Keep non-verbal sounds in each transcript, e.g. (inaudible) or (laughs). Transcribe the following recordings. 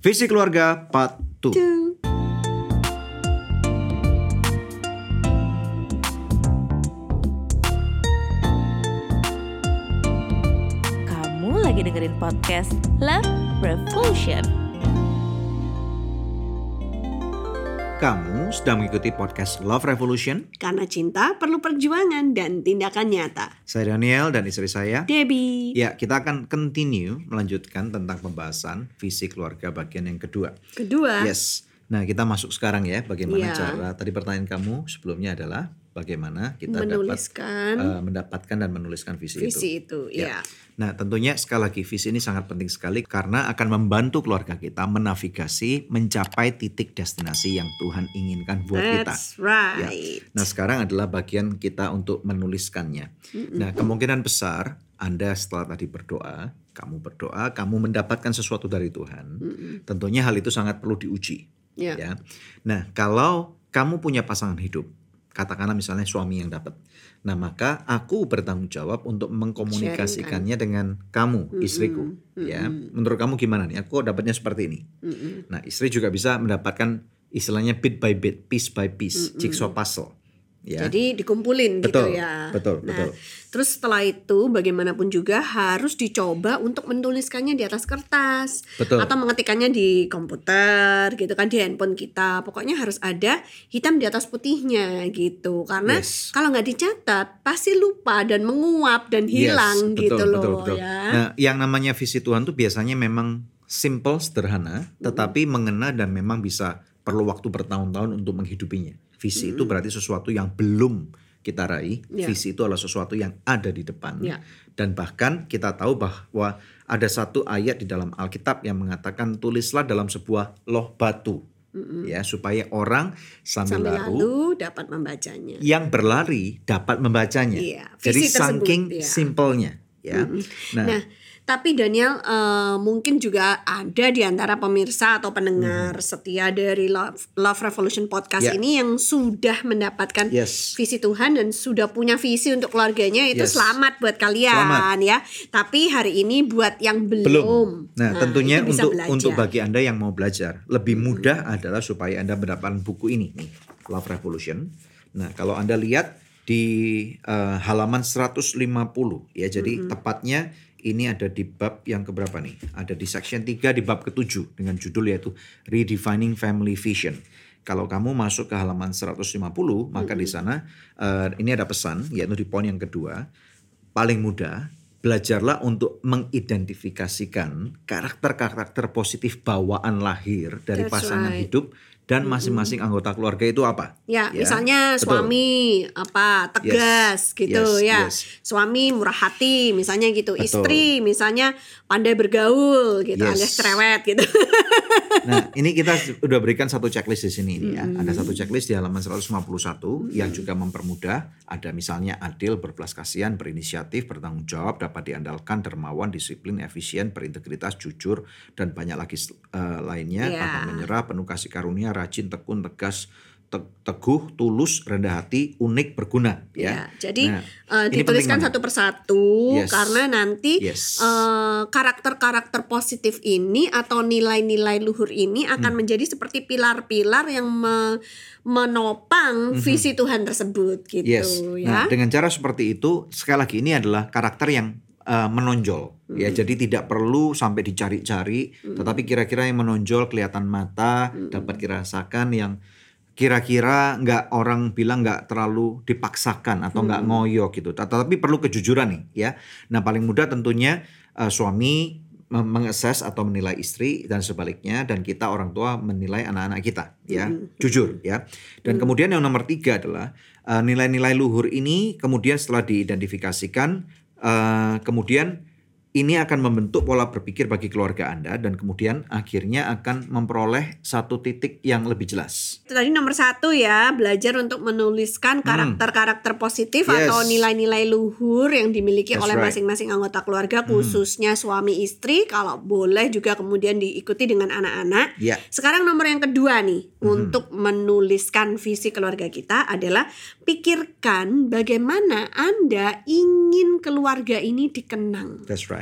Visi Keluarga Part 2. Tuh. Kamu lagi dengerin podcast Love Revolution. Kamu sedang mengikuti podcast Love Revolution. Karena cinta perlu perjuangan dan tindakan nyata. Saya Daniel dan istri saya. Debbie. Ya, kita akan continue melanjutkan tentang pembahasan visi keluarga bagian yang kedua. Kedua, Yes. Nah, kita masuk sekarang ya. Bagaimana Iya. cara? Tadi pertanyaan kamu sebelumnya adalah bagaimana kita dapat menuliskan eh, mendapatkan dan menuliskan visi, itu. visi itu. Ya. Ya. Nah, tentunya sekali lagi visi ini sangat penting sekali karena akan membantu keluarga kita menavigasi mencapai titik destinasi yang Tuhan inginkan buat kita. That's right. Ya. Nah, sekarang adalah bagian kita untuk menuliskannya. Nah, kemungkinan besar Anda setelah tadi berdoa, kamu berdoa, kamu mendapatkan sesuatu dari Tuhan. Tentunya hal itu sangat perlu diuji. Ya. Ya. Nah, kalau kamu punya pasangan hidup, katakanlah misalnya suami yang dapat. Nah, maka aku bertanggung jawab untuk mengkomunikasikannya dengan kamu, istriku. Ya, menurut kamu gimana nih? Aku dapatnya seperti ini. Nah, istri juga bisa mendapatkan istilahnya bit by bit, piece by piece, jigsaw puzzle. Ya. Jadi dikumpulin betul, gitu ya. betul, Nah, betul. terus setelah itu bagaimanapun juga harus dicoba untuk menuliskannya di atas kertas Betul. atau mengetikkannya di komputer gitu kan di handphone kita. Pokoknya harus ada hitam di atas putihnya gitu. Karena Yes. kalau nggak dicatat pasti lupa dan menguap dan hilang Yes, gitu betul, loh betul, betul. ya. Nah, yang namanya visi Tuhan tuh biasanya memang simple, sederhana, tetapi mengena dan memang bisa perlu waktu bertahun-tahun untuk menghidupinya. Visi itu berarti sesuatu yang belum kita raih. Ya. Visi itu adalah sesuatu yang ada di depan. Ya. Dan bahkan kita tahu bahwa ada satu ayat di dalam Alkitab yang mengatakan tulislah dalam sebuah loh batu. Ya, supaya orang sambil, Sambil lalu lalu dapat membacanya. yang berlari dapat membacanya. Iya, Jadi tersebut, saking iya. simpelnya, ya. Nah, Nah, tapi Daniel eh, mungkin juga ada di antara pemirsa atau pendengar setia dari Love, Love Revolution podcast Hmm. Ya. ini yang sudah mendapatkan Yes. visi Tuhan dan sudah punya visi untuk keluarganya itu Yes. selamat buat kalian Selamat. ya. Tapi hari ini buat yang belum, belum. Nah, tentunya itu bisa untuk belajar. untuk bagi anda yang mau belajar lebih mudah adalah supaya anda mendapatkan buku ini nih, Love Revolution. Nah, kalau anda lihat di eh, halaman 150 ya, jadi tepatnya ini ada di bab yang keberapa nih? Ada di section 3 di bab ke-7 dengan judul yaitu Redefining Family Vision. Kalau kamu masuk ke halaman 150, maka di sana eh, ini ada pesan yaitu di poin yang kedua, paling mudah belajarlah untuk mengidentifikasikan karakter-karakter positif bawaan lahir dari That's pasangan right. hidup dan masing-masing anggota keluarga itu apa? Ya, Ya, misalnya betul. suami apa tegas Yes, gitu yes, ya. yes. Suami murah hati misalnya gitu. Betul. Istri misalnya pandai bergaul gitu Yes. alias cerewet gitu. (laughs) Nah, ini kita sudah berikan satu checklist di sini ini ya. Ada satu checklist di halaman 151 yang juga mempermudah. Ada misalnya adil, berbelas kasihan, berinisiatif, bertanggung jawab, dapat diandalkan, dermawan, disiplin, efisien, berintegritas, jujur, dan banyak lagi eh, lainnya. Ya. Pantang menyerah, penuh kasih karunia, rajin, tekun, tegas, te- teguh, tulus, rendah hati, unik, berguna. Ya, Ya. jadi Nah, ini dituliskan satu persatu Yes. karena nanti Yes. eh, karakter-karakter positif ini atau nilai-nilai luhur ini Hmm. akan menjadi seperti pilar-pilar yang me- menopang visi Tuhan tersebut gitu. Yes. Nah, ya. dengan cara seperti itu, sekali lagi ini adalah karakter yang uh, menonjol. Ya, jadi tidak perlu sampai dicari-cari, tetapi kira-kira yang menonjol kelihatan mata, dapat dirasakan yang kira-kira nggak orang bilang nggak terlalu dipaksakan atau nggak ngoyo gitu. Tetapi perlu kejujuran nih, ya. Nah, paling mudah tentunya uh, suami mengakses atau menilai istri dan sebaliknya dan kita orang tua menilai anak-anak kita ya. Jujur ya. Dan kemudian yang nomor tiga adalah uh, nilai-nilai luhur ini kemudian setelah diidentifikasikan uh, kemudian ini akan membentuk pola berpikir bagi keluarga Anda dan kemudian akhirnya akan memperoleh satu titik yang lebih jelas. Tadi nomor satu ya belajar untuk menuliskan karakter-karakter positif Hmm. Yes. atau nilai-nilai luhur yang dimiliki That's oleh right. Hmm. masing-masing anggota keluarga khususnya suami istri kalau boleh juga kemudian diikuti dengan anak-anak. Ya. Sekarang nomor yang kedua nih Hmm. untuk menuliskan visi keluarga kita adalah pikirkan bagaimana Anda ingin keluarga ini dikenang. That's right.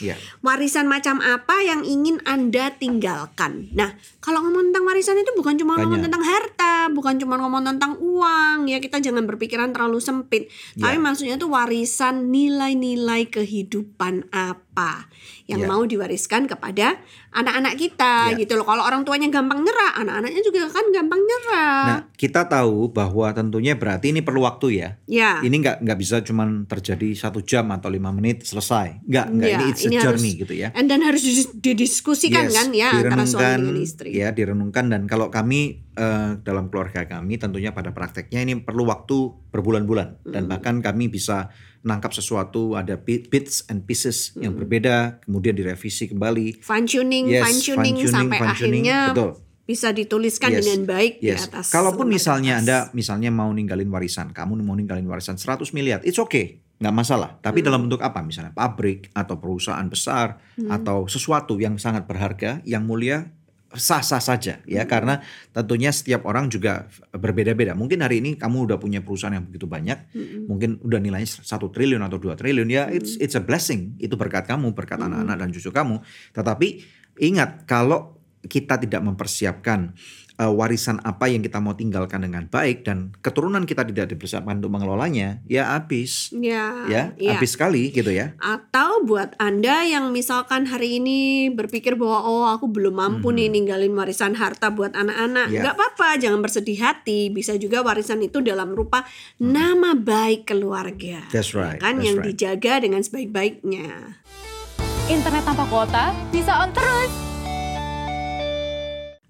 Iya. Warisan macam apa yang ingin Anda tinggalkan? Nah, kalau ngomong tentang warisan itu bukan cuma ngomong Banyak. tentang harta, bukan cuma ngomong tentang uang, ya kita jangan berpikiran terlalu sempit. Tapi Iya. maksudnya itu warisan nilai-nilai kehidupan apa yang Iya. mau diwariskan kepada anak-anak kita Iya. gitu loh. Kalau orang tuanya gampang nyerah, anak-anaknya juga kan gampang nyerah. Nah, kita tahu bahwa tentunya berarti ini perlu waktu ya. ya. Ini nggak nggak bisa cuman terjadi satu jam atau lima menit selesai. Nggak nggak Ya, ini it's a ini harus- journey gitu ya. And then harus didis- didiskusikan Yes, kan ya antara suami dengan istri. Ya, direnungkan dan kalau kami eh, dalam keluarga kami tentunya pada prakteknya ini perlu waktu berbulan-bulan dan Hmm. bahkan kami bisa menangkap sesuatu ada bit- bits and pieces yang Hmm. berbeda kemudian direvisi kembali. Fine tuning, Yes, fine tuning sampai fine-tuning, akhirnya betul. bisa dituliskan Yes, dengan baik di Yes. atas. Kalaupun misalnya kertas. Anda misalnya mau ninggalin warisan, kamu mau ninggalin warisan 100 miliar, it's okay, nggak masalah. Tapi Hmm. dalam bentuk apa? Misalnya pabrik atau perusahaan besar Hmm. atau sesuatu yang sangat berharga, yang mulia sah-sah saja ya Hmm. karena tentunya setiap orang juga berbeda-beda. Mungkin hari ini kamu udah punya perusahaan yang begitu banyak, Hmm. mungkin udah nilainya satu triliun atau dua triliun ya it's it's a blessing itu berkat kamu berkat Hmm. anak-anak dan cucu kamu tetapi ingat kalau kita tidak mempersiapkan uh, warisan apa yang kita mau tinggalkan dengan baik dan keturunan kita tidak dipersiapkan untuk mengelolanya ya habis ya, ya iya. habis sekali gitu ya Atau buat Anda yang misalkan hari ini berpikir bahwa oh aku belum mampu nih ninggalin warisan harta buat anak-anak. Ya. nggak apa-apa, jangan bersedih hati. Bisa juga warisan itu dalam rupa nama baik keluarga. That's right, Ya kan that's yang right. dijaga dengan sebaik-baiknya. Internet tanpa kuota bisa on terus.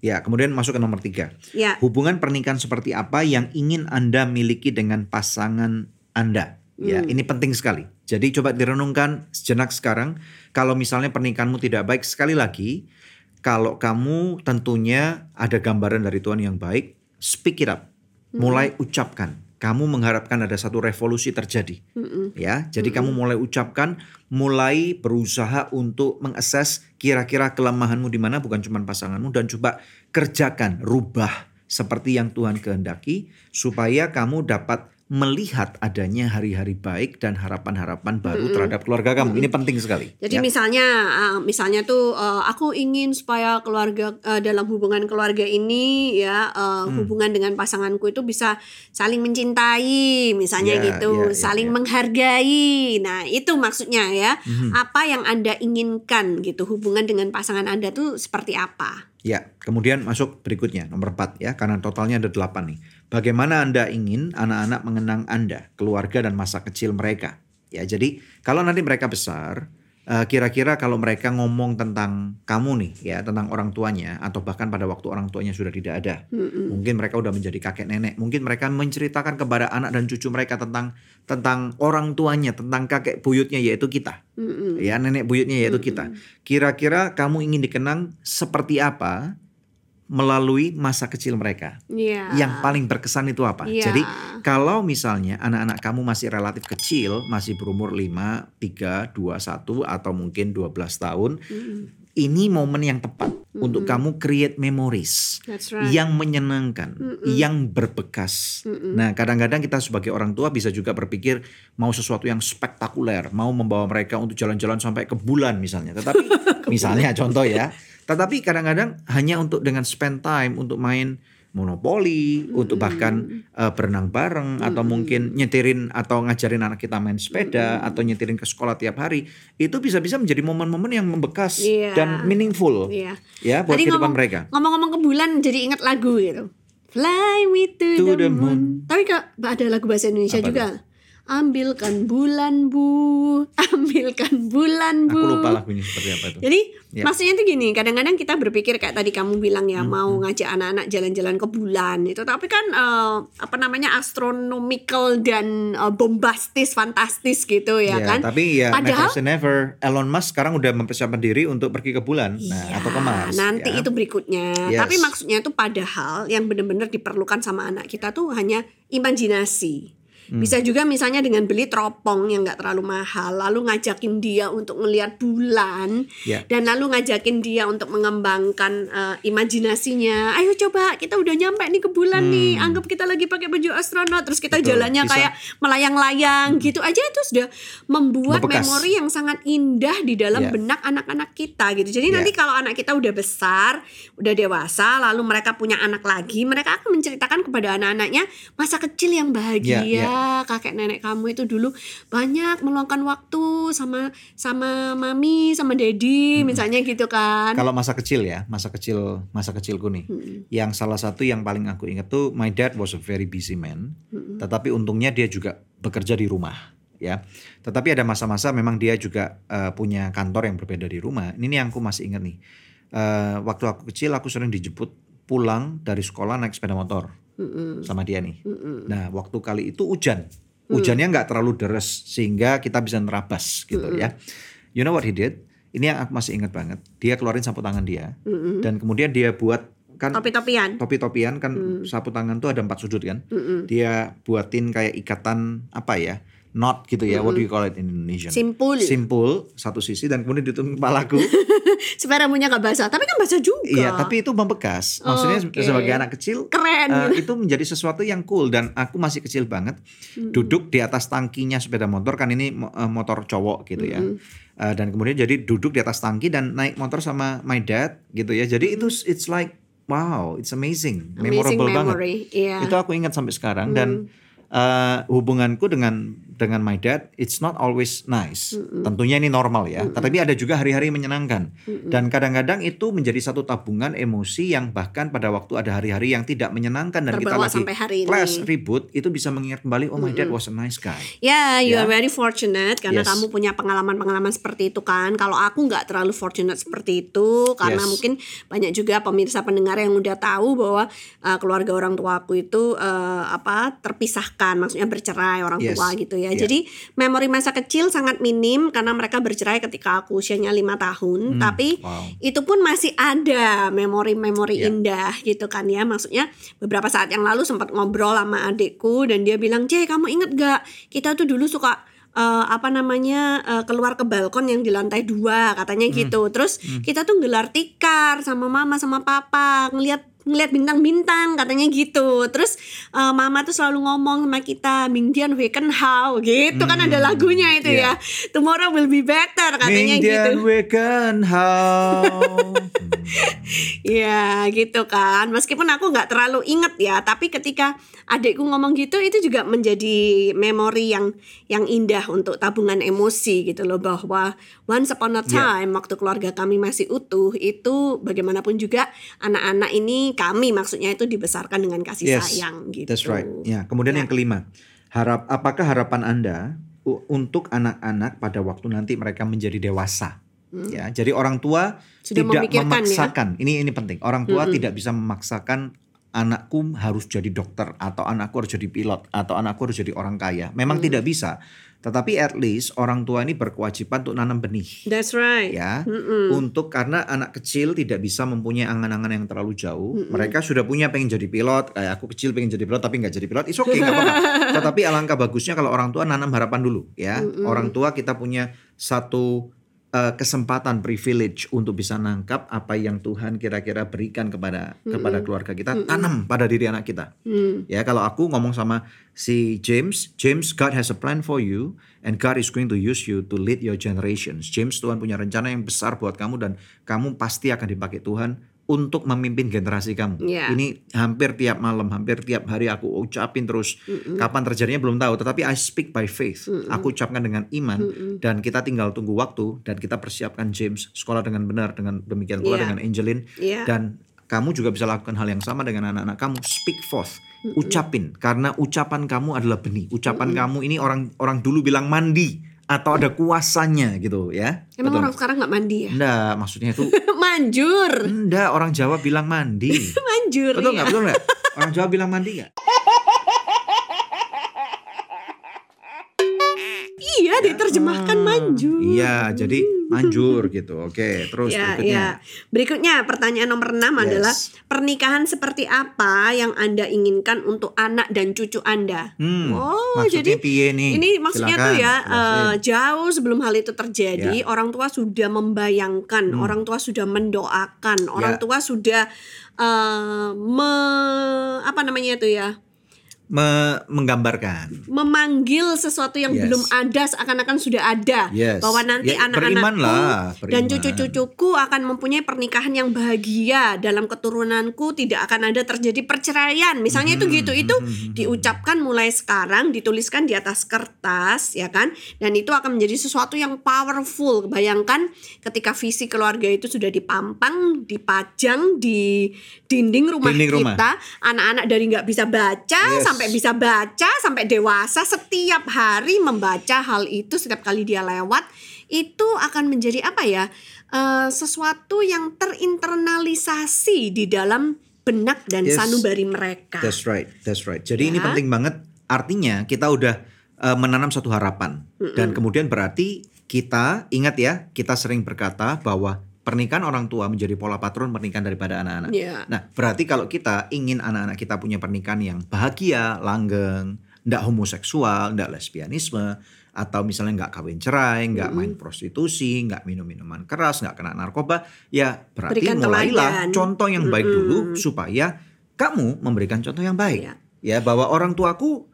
Ya kemudian masuk ke nomor tiga. Ya. hubungan pernikahan seperti apa yang ingin anda miliki dengan pasangan anda? Ya Hmm. ini penting sekali. Jadi coba direnungkan sejenak sekarang. Kalau misalnya pernikahanmu tidak baik sekali lagi kalau kamu tentunya ada gambaran dari Tuhan yang baik speak it up. Mulai ucapkan kamu mengharapkan ada satu revolusi terjadi Mm-mm. ya. Jadi kamu mulai ucapkan, mulai berusaha untuk mengakses kira-kira kelemahanmu di mana bukan cuma pasanganmu dan coba kerjakan, rubah seperti yang Tuhan kehendaki supaya kamu dapat melihat adanya hari-hari baik dan harapan-harapan baru terhadap keluarga kamu. Ini penting sekali. Jadi ya. misalnya uh, misalnya tuh uh, aku ingin supaya keluarga uh, dalam hubungan keluarga ini ya uh, Hmm. hubungan dengan pasanganku itu bisa saling mencintai misalnya Ya, gitu, ya, ya, saling ya. menghargai. Nah, itu maksudnya ya. Mhm. Apa yang Anda inginkan gitu hubungan dengan pasangan Anda tuh seperti apa? Ya, kemudian masuk berikutnya nomor 4 ya, karena totalnya ada 8 nih. Bagaimana Anda ingin anak-anak mengenang Anda, keluarga dan masa kecil mereka? Ya, jadi kalau nanti mereka besar, kira-kira kalau mereka ngomong tentang kamu nih ya, tentang orang tuanya atau bahkan pada waktu orang tuanya sudah tidak ada. Mm-mm. Mungkin mereka udah menjadi kakek nenek, mungkin mereka menceritakan kepada anak dan cucu mereka tentang tentang orang tuanya, tentang kakek buyutnya yaitu kita Mm-mm. ya nenek buyutnya yaitu kita. Kira-kira kamu ingin dikenang seperti apa melalui masa kecil mereka? Iya. Yang paling berkesan itu apa? Iya. Jadi kalau misalnya anak-anak kamu masih relatif kecil, masih berumur 5, 3, 2, 1 atau mungkin 12 tahun, Mm-mm. Ini momen yang tepat untuk kamu create memories That's right. yang menyenangkan, Mm-mm. yang berbekas. Mm-mm. Nah, kadang-kadang kita sebagai orang tua bisa juga berpikir mau sesuatu yang spektakuler, mau membawa mereka untuk jalan-jalan sampai ke bulan misalnya. Tetapi (laughs) misalnya contoh ya. Tetapi kadang-kadang hanya untuk dengan spend time untuk main monopoli, untuk bahkan eh, berenang bareng atau mungkin nyetirin atau ngajarin anak kita main sepeda atau nyetirin ke sekolah tiap hari, itu bisa-bisa menjadi momen-momen yang membekas Iya. dan meaningful Iya. ya buat Tadi kehidupan ngomong- mereka. Ngomong-ngomong ke bulan jadi ingat lagu gitu. Fly me to, To the, the moon. moon. Tapi kak ada lagu bahasa Indonesia Apa juga. Ambilkan bulan bu, (laughs) ambilkan bulan bu. Aku lupa lagunya seperti apa itu. Jadi Ya. maksudnya itu gini, kadang-kadang kita berpikir kayak tadi kamu bilang ya Hmm, mau ngajak anak-anak jalan-jalan ke bulan itu, tapi kan eh, apa namanya astronomical dan eh, bombastis, fantastis gitu ya, Ya, kan? Tapi ya Padahal- never never. Elon Musk sekarang udah mempersiapkan diri untuk pergi ke bulan, nah Iya, atau ke Mars. Nanti ya. itu berikutnya. Yes. Tapi maksudnya itu padahal yang benar-benar diperlukan sama anak kita tuh hanya imajinasi. Bisa juga misalnya dengan beli teropong yang nggak terlalu mahal, lalu ngajakin dia untuk ngelihat bulan, Ya. dan lalu ngajakin dia untuk mengembangkan eh, imajinasinya. Ayo coba kita udah nyampe nih ke bulan nih, anggap kita lagi pakai baju astronot, terus kita Hmm. Betul, jalannya bisa. kayak melayang-layang gitu aja itu sudah membuat Membekas. memori yang sangat indah di dalam Ya. benak anak-anak kita gitu. Jadi Ya. nanti kalau anak kita udah besar, udah dewasa, lalu mereka punya anak lagi, mereka akan menceritakan kepada anak-anaknya masa kecil yang bahagia. Ya, Kakek nenek kamu itu dulu banyak meluangkan waktu sama sama mami, sama daddy, misalnya gitu kan. Kalau masa kecil ya, masa kecil masa kecilku nih. Yang salah satu yang paling aku ingat tuh my dad was a very busy man. Tetapi untungnya dia juga bekerja di rumah ya. Tetapi ada masa-masa memang dia juga eh, punya kantor yang berbeda di rumah. Ini yang aku masih ingat nih. Eh, waktu aku kecil aku sering dijemput pulang dari sekolah naik sepeda motor sama dia nih. Nah, waktu kali itu hujan. Hujannya nggak terlalu deras sehingga kita bisa nerabas gitu ya. You know what he did? Ini yang aku masih ingat banget. Dia keluarin sapu tangan dia dan kemudian dia buat kan Topi-topian. topi-topian kan sapu tangan tuh ada empat sudut kan. Dia buatin kayak ikatan apa ya? Knot gitu ya. What do you call it in Indonesian? Simpul. Simpul satu sisi dan kemudian ditutup kepalaku. (laughs) Supaya rambutnya gak basah, tapi kan basah juga. Iya, tapi itu membekas. Maksudnya Oke. sebagai anak kecil Keren. eh, itu menjadi sesuatu yang cool dan aku masih kecil banget Hmm. duduk di atas tangkinya sepeda motor kan ini eh, motor cowok gitu ya. Hmm. Eh, dan kemudian jadi duduk di atas tangki dan naik motor sama my dad gitu ya. Jadi itu it's like wow, it's amazing, Hmm. Amazing memorable banget. memory, iya. Itu aku ingat sampai sekarang dan eh, hubunganku dengan dengan my dad it's not always nice. Tentunya ini normal ya, tetapi ada juga hari-hari menyenangkan. Dan kadang-kadang itu menjadi satu tabungan emosi yang bahkan pada waktu ada hari-hari yang tidak menyenangkan dan kita Terbawa lagi sampai hari ini. clash ribut itu bisa mengingat kembali oh my dad was a nice guy. Ya, you Ya. are very fortunate karena Yes. kamu punya pengalaman-pengalaman seperti itu kan. Kalau aku nggak terlalu fortunate seperti itu karena Yes. mungkin banyak juga pemirsa pendengar yang udah tahu bahwa uh, keluarga orang tua aku itu uh, apa terpisahkan, maksudnya bercerai orang Yes. tua gitu ya. Yeah. Jadi memori masa kecil sangat minim karena mereka bercerai ketika aku usianya lima tahun. Tapi Hmm, wow. itu pun masih ada memori-memori Ya. indah gitu kan ya maksudnya beberapa saat yang lalu sempat ngobrol sama adikku dan dia bilang J kamu inget gak kita tuh dulu suka eh, apa namanya eh, keluar ke balkon yang di lantai dua katanya Hmm. gitu terus kita tuh gelar tikar sama mama sama papa ngelihat ngelihat bintang-bintang katanya gitu terus eh, mama tuh selalu ngomong sama kita Mingdian Weken How gitu kan ada lagunya itu Iya. ya Tomorrow will be better katanya gitu Indian Waken How. (laughs) Iya gitu kan Meskipun aku nggak terlalu inget ya Tapi ketika adikku ngomong gitu Itu juga menjadi memori yang yang indah Untuk tabungan emosi gitu loh Bahwa once upon a Iya. time Waktu keluarga kami masih utuh Itu bagaimanapun juga Anak-anak ini kami maksudnya itu dibesarkan dengan kasih Yes, sayang gitu That's right. Ya, kemudian Ya. yang kelima, harap apakah harapan Anda untuk anak-anak pada waktu nanti mereka menjadi dewasa? Ya, jadi orang tua Hmm. Sudah tidak ya. memaksakan. Ini ini penting. Orang tua tidak bisa memaksakan anakku harus jadi dokter atau anakku harus jadi pilot atau anakku harus jadi orang kaya. Memang Hmm. tidak bisa. Tetapi at least orang tua ini berkewajiban untuk nanam benih. That's right. Ya untuk karena anak kecil tidak bisa mempunyai angan-angan yang terlalu jauh. Mereka sudah punya pengen jadi pilot. Kayak aku kecil pengen jadi pilot tapi nggak jadi pilot is okay nggak apa-apa. (laughs) Tetapi alangkah bagusnya kalau orang tua nanam harapan dulu ya. Orang tua kita punya satu eh, kesempatan privilege untuk bisa nangkap apa yang Tuhan kira-kira berikan kepada kepada keluarga kita tanam pada diri anak kita Hmm. Ya kalau aku ngomong sama si James, James God has a plan for you and God is going to use you to lead your generations. James Tuhan punya rencana yang besar buat kamu dan kamu pasti akan dipakai Tuhan untuk memimpin generasi kamu. Ya. Ini hampir tiap malam, hampir tiap hari aku ucapin terus. Kapan terjadinya belum tahu, tetapi I speak by faith. Aku ucapkan dengan iman dan kita tinggal tunggu waktu dan kita persiapkan James sekolah dengan benar dengan demikian pula Ya. dengan Angelin Iya. dan kamu juga bisa lakukan hal yang sama dengan anak-anak kamu. Speak forth, ucapin karena ucapan kamu adalah benih. Ucapan kamu ini orang orang dulu bilang mandi atau ada kuasanya gitu ya. Emang Betul. orang sekarang nggak mandi ya? Enggak, maksudnya itu (laughs) Manjur enggak orang Jawa bilang mandi. Manjur Betul iya. nggak? Betul nggak? Orang Jawa bilang mandi (laughs) nggak? (laughs) Iya diterjemahkan manjur Iya, jadi manjur gitu. Oke, terus ya, berikutnya. ya. Berikutnya pertanyaan nomor 6 Yes. adalah pernikahan seperti apa yang Anda inginkan untuk anak dan cucu Anda? Hmm, Oh, jadi piye nih? Ini maksudnya tuh Silakan, ya jelasin. eh, jauh sebelum hal itu terjadi, Ya. orang tua sudah membayangkan, Hmm. orang tua sudah mendoakan, orang Ya. tua sudah eh, me- apa namanya itu ya? Me- menggambarkan. memanggil sesuatu yang Yes. belum ada seakan-akan sudah ada. Yes. bahwa nanti Ya, anak-anakku dan cucu-cucuku akan mempunyai pernikahan yang bahagia. Dalam keturunanku tidak akan ada terjadi perceraian. Misalnya Hmm, itu gitu itu diucapkan mulai sekarang dituliskan di atas kertas ya kan? Dan itu akan menjadi sesuatu yang powerful. Bayangkan ketika visi keluarga itu sudah dipampang dipajang di dinding rumah Dinding kita anak-anak dari nggak bisa baca Yes. sampai bisa baca sampai dewasa setiap hari membaca hal itu setiap kali dia lewat itu akan menjadi apa ya eh, sesuatu yang terinternalisasi di dalam benak dan Yes. sanubari mereka. That's right, that's right. Jadi ini Ya. penting banget. Artinya kita udah uh, menanam satu harapan dan kemudian berarti kita ingat ya, kita sering berkata bahwa pernikahan orang tua menjadi pola patron pernikahan daripada anak-anak. Ya. Nah, berarti kalau kita ingin anak-anak kita punya pernikahan yang bahagia, langgeng, ndak homoseksual, ndak lesbianisme, atau misalnya nggak kawin cerai, nggak main prostitusi, nggak minum minuman keras, nggak kena narkoba, ya berarti Berikan mulailah teladan. contoh yang baik dulu supaya kamu memberikan contoh yang baik. Iya. Ya, bahwa orang tuaku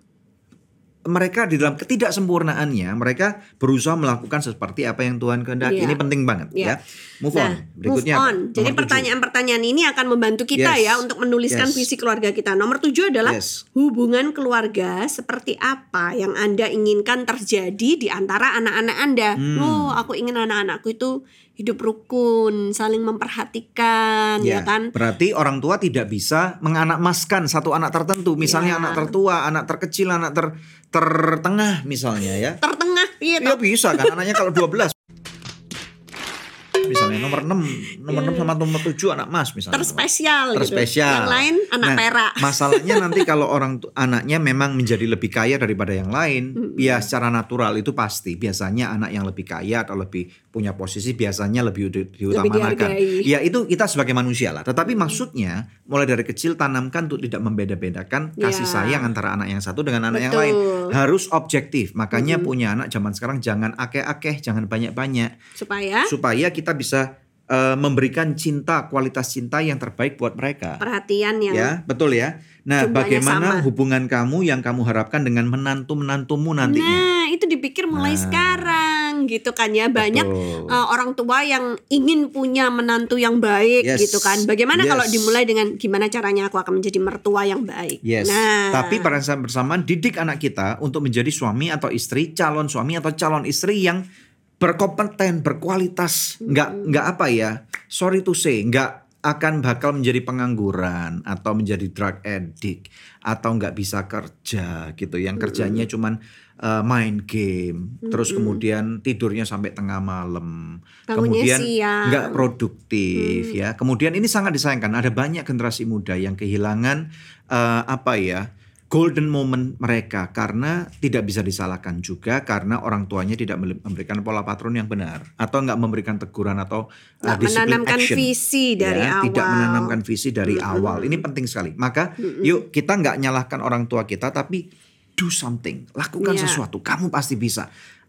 mereka di dalam ketidaksempurnaannya mereka berusaha melakukan seperti apa yang Tuhan kehendaki. Iya. Ini penting banget Iya. ya. Move on. Nah, Berikutnya move on. Jadi pertanyaan-pertanyaan ini akan membantu kita Yes. ya untuk menuliskan Yes. visi keluarga kita. Nomor tujuh adalah Yes. hubungan keluarga seperti apa yang Anda inginkan terjadi di antara anak-anak Anda. Hmm. Oh, aku ingin anak-anakku itu hidup rukun, saling memperhatikan, ya, kan? Berarti orang tua tidak bisa menganakmaskan satu anak tertentu. Misalnya Ya. anak tertua, anak terkecil, anak ter tertengah misalnya ya. Tertengah, iya Ya toh? bisa kan anaknya kalau 12 misalnya nomor 6, nomor 6 sama nomor 7 anak mas misalnya. terspesial, gitu. terspesial. Yang lain anak Nah, perak. (laughs) Masalahnya nanti kalau orang anaknya memang menjadi lebih kaya daripada yang lain, ya secara natural itu pasti. Biasanya anak yang lebih kaya atau lebih punya posisi biasanya lebih di- diutamakan. dihargai. Ya itu kita sebagai manusia lah. Tetapi maksudnya mulai dari kecil tanamkan untuk tidak membeda-bedakan kasih Ya. sayang antara anak yang satu dengan anak yang Betul. lain. Harus objektif. Makanya punya anak zaman sekarang jangan akeh-akeh, jangan banyak-banyak Supaya supaya kita bisa eh, memberikan cinta, kualitas cinta yang terbaik buat mereka. perhatian yang Ya, betul ya. Nah, bagaimana sama. hubungan kamu yang kamu harapkan dengan menantu-menantumu nantinya? Nah, itu dipikir mulai Nah. sekarang gitu kan ya. Banyak Betul. uh, orang tua yang ingin punya menantu yang baik Yes. gitu kan. Bagaimana kalau Yes. dimulai dengan gimana caranya aku akan menjadi mertua yang baik. Yes. Nah, Tapi pada saat bersamaan didik anak kita untuk menjadi suami atau istri, calon suami atau calon istri yang berkompeten, berkualitas, nggak nggak apa ya? Sorry to say, nggak akan bakal menjadi pengangguran atau menjadi drug addict atau nggak bisa kerja gitu. Yang kerjanya cuman uh, main game, terus kemudian tidurnya sampai tengah malam, Bangunnya kemudian nggak produktif ya. Kemudian ini sangat disayangkan. Ada banyak generasi muda yang kehilangan eh, apa ya golden moment mereka karena tidak bisa disalahkan juga karena orang tuanya tidak memberikan pola patron yang benar atau nggak memberikan teguran atau uh, Nggak disiplin menanamkan action. visi dari Ya, Tidak awal. menanamkan visi dari awal. Ini penting sekali. Maka yuk kita nggak nyalahkan orang tua kita tapi do something, lakukan Iya. sesuatu. Kamu pasti bisa.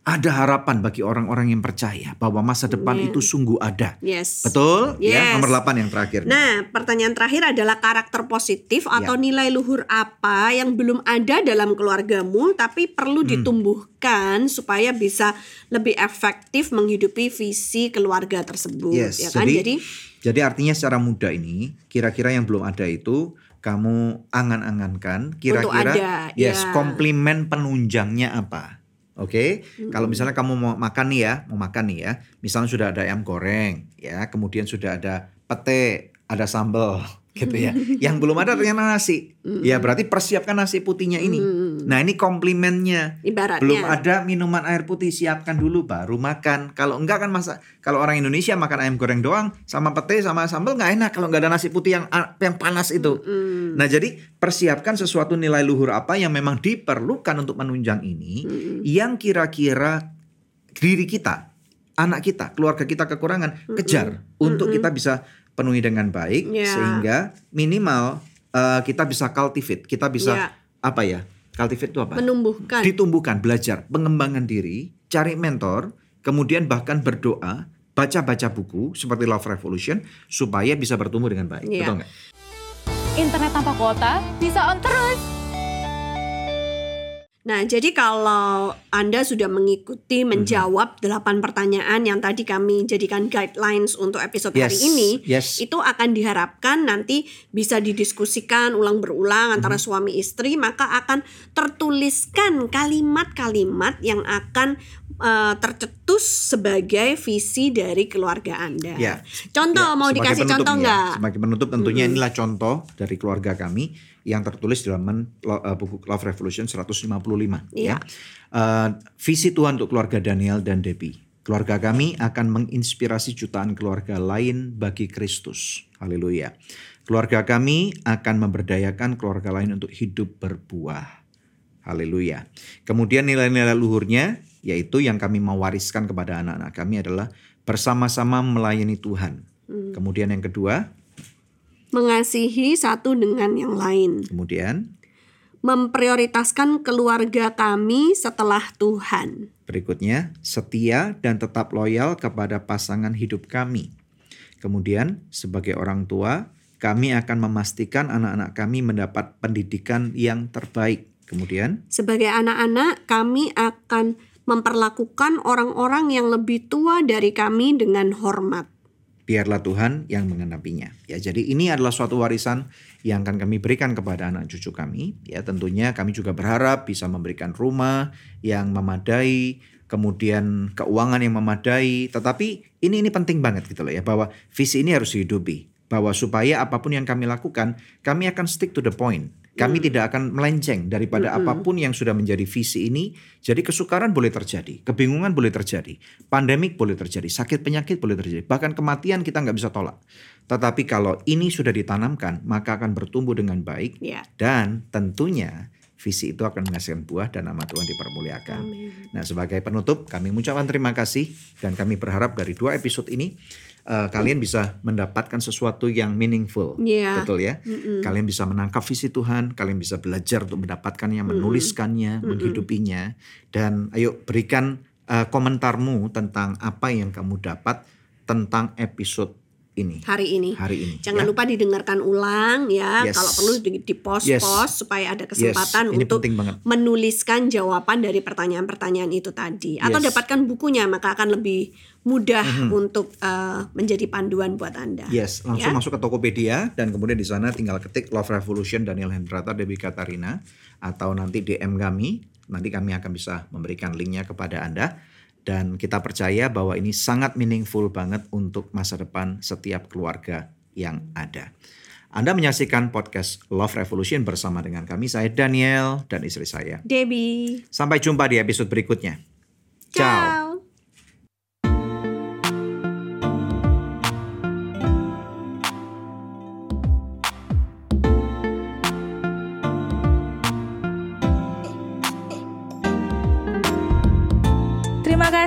Ada harapan bagi orang-orang yang percaya bahwa masa depan Iya. itu sungguh ada. yes. Betul? Yes. Ya, nomor 8 yang terakhir. Nah, pertanyaan terakhir adalah karakter positif Ya. atau nilai luhur apa yang belum ada dalam keluargamu tapi perlu Hmm. ditumbuhkan supaya bisa lebih efektif menghidupi visi keluarga tersebut, Yes, ya kan? jadi, Jadi jadi artinya secara muda ini kira-kira yang belum ada itu kamu angan-angankan kira-kira yes ya. komplimen penunjangnya apa. Oke, kalau misalnya kamu mau makan nih ya, mau makan nih ya, misalnya sudah ada ayam goreng, ya, kemudian sudah ada pete, ada sambal, gitu ya. Yang belum ada ternyata nasi, ya berarti persiapkan nasi putihnya ini. Nah ini komplimennya. ibaratnya Belum ada minuman air putih siapkan dulu baru makan. Kalau enggak kan masa kalau orang Indonesia makan ayam goreng doang sama pete sama sambal nggak enak kalau nggak ada nasi putih yang yang panas itu. Nah jadi persiapkan sesuatu nilai luhur apa yang memang diperlukan untuk menunjang ini yang kira-kira diri kita anak kita, keluarga kita kekurangan, kejar untuk kita bisa penuhi dengan baik Ya. sehingga minimal eh, kita bisa cultivate, kita bisa Ya. apa ya? Cultivate itu apa? Menumbuhkan. Ditumbuhkan, belajar, pengembangan diri, cari mentor, kemudian bahkan berdoa, baca-baca buku seperti Love Revolution supaya bisa bertumbuh dengan baik. Iya. Betul nggak? Internet tanpa kuota bisa on terus. Nah, jadi kalau Anda sudah mengikuti Mhm. menjawab delapan pertanyaan yang tadi kami jadikan guidelines untuk episode hari Yes, ini, yes. itu akan diharapkan nanti bisa didiskusikan ulang berulang antara Mhm. suami istri, maka akan tertuliskan kalimat-kalimat yang akan eh, tercetus sebagai visi dari keluarga Anda. Ya. Contoh Ya, mau dikasih contoh nih ya. nggak? Sebagai penutup tentunya inilah contoh dari keluarga kami yang tertulis dalam eh, buku Love Revolution 155 Iya. ya. Eh, visi Tuhan untuk keluarga Daniel dan Debbie. Keluarga kami akan menginspirasi jutaan keluarga lain bagi Kristus. Haleluya. Keluarga kami akan memberdayakan keluarga lain untuk hidup berbuah. Haleluya. Kemudian nilai-nilai luhurnya yaitu yang kami mau wariskan kepada anak-anak kami adalah bersama-sama melayani Tuhan. Kemudian yang kedua, Mengasihi satu dengan yang lain. kemudian Memprioritaskan keluarga kami setelah Tuhan. berikutnya setia dan tetap loyal kepada pasangan hidup kami. Kemudian sebagai orang tua, kami akan memastikan anak-anak kami mendapat pendidikan yang terbaik. Kemudian Sebagai anak-anak, kami akan memperlakukan orang-orang yang lebih tua dari kami dengan hormat. biarlah Tuhan yang mengenapinya. Ya, jadi ini adalah suatu warisan yang akan kami berikan kepada anak cucu kami. Ya, tentunya kami juga berharap bisa memberikan rumah yang memadai, kemudian keuangan yang memadai. Tetapi ini ini penting banget gitu loh ya bahwa visi ini harus dihidupi. Bahwa supaya apa pun yang kami lakukan, kami akan stick to the point. Kami tidak akan melenceng daripada apa pun yang sudah menjadi visi ini. Jadi kesukaran boleh terjadi, kebingungan boleh terjadi, pandemik boleh terjadi, sakit penyakit boleh terjadi, bahkan kematian kita nggak bisa tolak. Tetapi kalau ini sudah ditanamkan, maka akan bertumbuh dengan baik Ya. dan tentunya visi itu akan menghasilkan buah dan nama Tuhan dipermuliakan. Nah, sebagai penutup, kami mengucapkan terima kasih dan kami berharap dari dua episode ini eh, kalian bisa mendapatkan sesuatu yang meaningful, Iya. betul ya? Kalian bisa menangkap visi Tuhan, kalian bisa belajar untuk mendapatkannya, menuliskannya, menghidupinya, dan ayo berikan eh, komentarmu tentang apa yang kamu dapat tentang episode ini Hari ini. hari ini. Jangan ya. lupa didengarkan ulang ya. Yes. Kalau perlu di, post-post supaya ada kesempatan ini untuk menuliskan jawaban dari pertanyaan-pertanyaan itu tadi. Atau Yes. dapatkan bukunya maka akan lebih mudah untuk eh, menjadi panduan buat Anda. Yes, langsung Ya. masuk ke Tokopedia dan kemudian di sana tinggal ketik Love Revolution Daniel Hendrata Debbie Katarina atau nanti DM kami, nanti kami akan bisa memberikan linknya kepada Anda dan kita percaya bahwa ini sangat meaningful banget untuk masa depan setiap keluarga yang ada. Anda menyaksikan podcast Love Revolution bersama dengan kami, saya Daniel dan istri saya. Debbie. Sampai jumpa di episode berikutnya. Ciao. Ciao.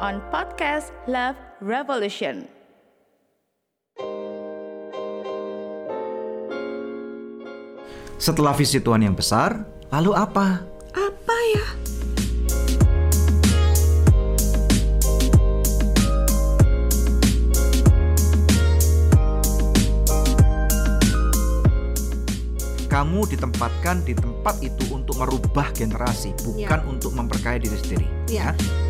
on podcast Love Revolution. Setelah visi Tuhan yang besar, lalu apa? Apa ya? Kamu ditempatkan di tempat itu untuk merubah generasi, bukan untuk memperkaya diri sendiri. Ya. ya.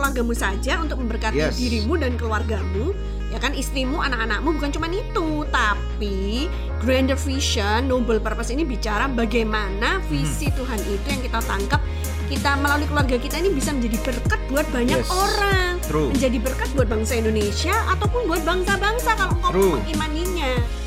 Keluargamu saja, untuk memberkati Yes. dirimu dan keluargamu. Ya kan istrimu, anak-anakmu bukan cuma itu, tapi grander vision, noble purpose ini bicara bagaimana visi Tuhan itu yang kita tangkap kita melalui keluarga kita ini bisa menjadi berkat buat banyak Yes. orang, True. menjadi berkat buat bangsa Indonesia ataupun buat bangsa-bangsa kalau engkau mengimaninya.